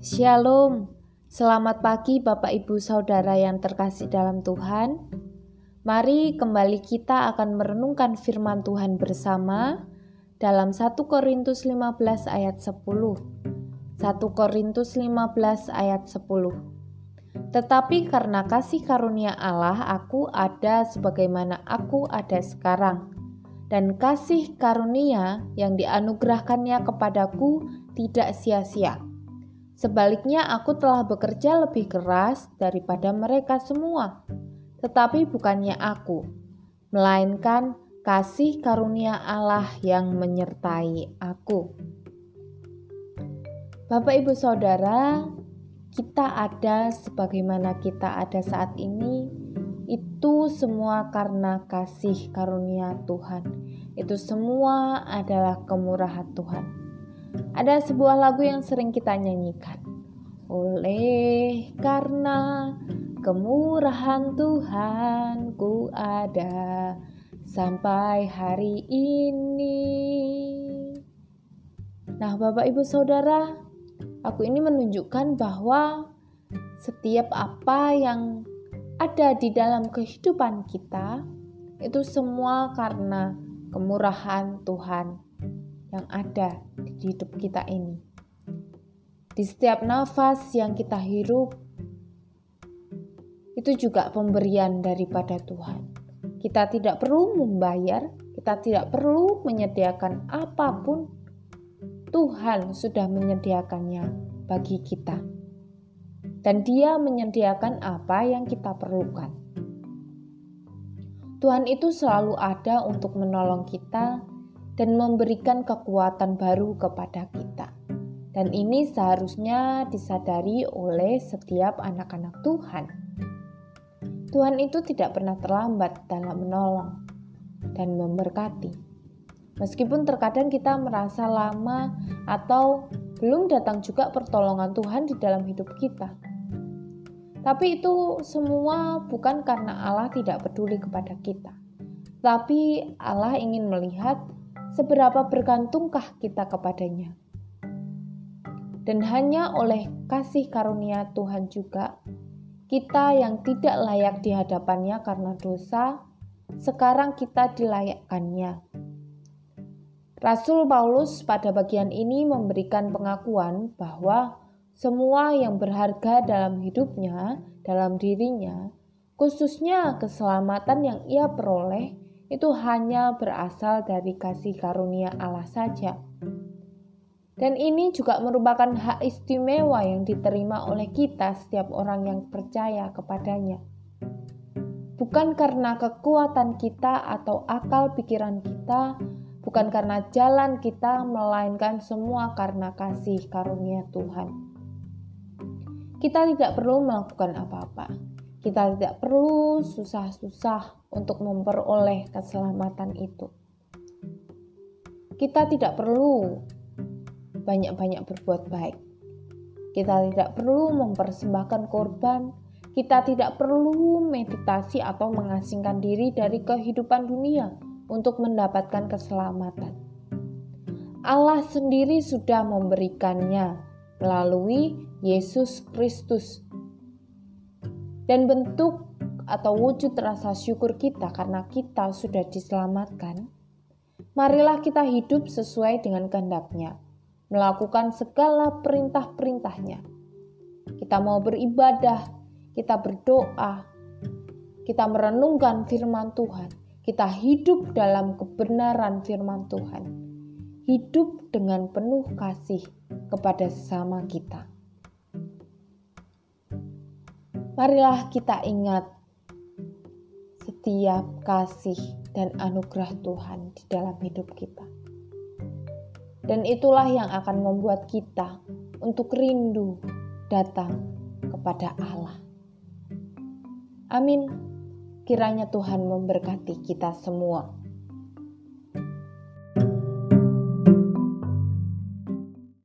Shalom, selamat pagi Bapak Ibu Saudara yang terkasih dalam Tuhan. Mari kembali kita akan merenungkan firman Tuhan bersama dalam 1 Korintus 15 ayat 10. 1 Korintus 15 ayat 10. Tetapi karena kasih karunia Allah aku ada sebagaimana aku ada sekarang. Dan kasih karunia yang dianugerahkannya kepadaku tidak sia-sia Sebaliknya, aku telah bekerja lebih keras daripada mereka semua, tetapi bukannya aku, melainkan kasih karunia Allah yang menyertai aku. Bapak, ibu, saudara, kita ada sebagaimana kita ada saat ini, itu semua karena kasih karunia Tuhan. Itu semua adalah kemurahan Tuhan. Ada sebuah lagu yang sering kita nyanyikan. Oleh karena kemurahan Tuhan ku ada sampai hari ini. Nah, Bapak Ibu Saudara, aku ini menunjukkan bahwa setiap apa yang ada di dalam kehidupan kita itu semua karena kemurahan Tuhan yang ada di hidup kita ini. Di setiap nafas yang kita hirup, itu juga pemberian daripada Tuhan. Kita tidak perlu membayar, kita tidak perlu menyediakan apa pun. Tuhan sudah menyediakannya bagi kita, dan Dia menyediakan apa yang kita perlukan. Tuhan itu selalu ada untuk menolong kita dan memberikan kekuatan baru kepada kita. Dan ini seharusnya disadari oleh setiap anak-anak Tuhan. Tuhan itu tidak pernah terlambat dalam menolong dan memberkati. Meskipun terkadang kita merasa lama atau belum datang juga pertolongan Tuhan di dalam hidup kita. Tapi itu semua bukan karena Allah tidak peduli kepada kita. Tapi Allah ingin melihat seberapa bergantungkah kita kepadanya. Dan hanya oleh kasih karunia Tuhan juga, kita yang tidak layak di hadapannya karena dosa, sekarang kita dilayakkannya. Rasul Paulus pada bagian ini memberikan pengakuan bahwa semua yang berharga dalam hidupnya, dalam dirinya, khususnya keselamatan yang ia peroleh, itu hanya berasal dari kasih karunia Allah saja. Dan ini juga merupakan hak istimewa yang diterima oleh kita setiap orang yang percaya kepadanya. Bukan karena kekuatan kita atau akal pikiran kita, bukan karena jalan kita, melainkan semua karena kasih karunia Tuhan. Kita tidak perlu melakukan apa-apa. Kita tidak perlu susah-susah untuk memperoleh keselamatan itu. Kita tidak perlu banyak-banyak berbuat baik. Kita tidak perlu mempersembahkan korban. Kita tidak perlu meditasi atau mengasingkan diri dari kehidupan dunia untuk mendapatkan keselamatan. Allah sendiri sudah memberikannya melalui Yesus Kristus. Dan bentuk atau wujud rasa syukur kita karena kita sudah diselamatkan, marilah kita hidup sesuai dengan kehendaknya, melakukan segala perintah-perintahnya. Kita mau beribadah, kita berdoa, kita merenungkan firman Tuhan, kita hidup dalam kebenaran firman Tuhan, hidup dengan penuh kasih kepada sesama kita. Marilah kita ingat setiap kasih dan anugerah Tuhan di dalam hidup kita. Dan itulah yang akan membuat kita untuk rindu datang kepada Allah. Amin. Kiranya Tuhan memberkati kita semua.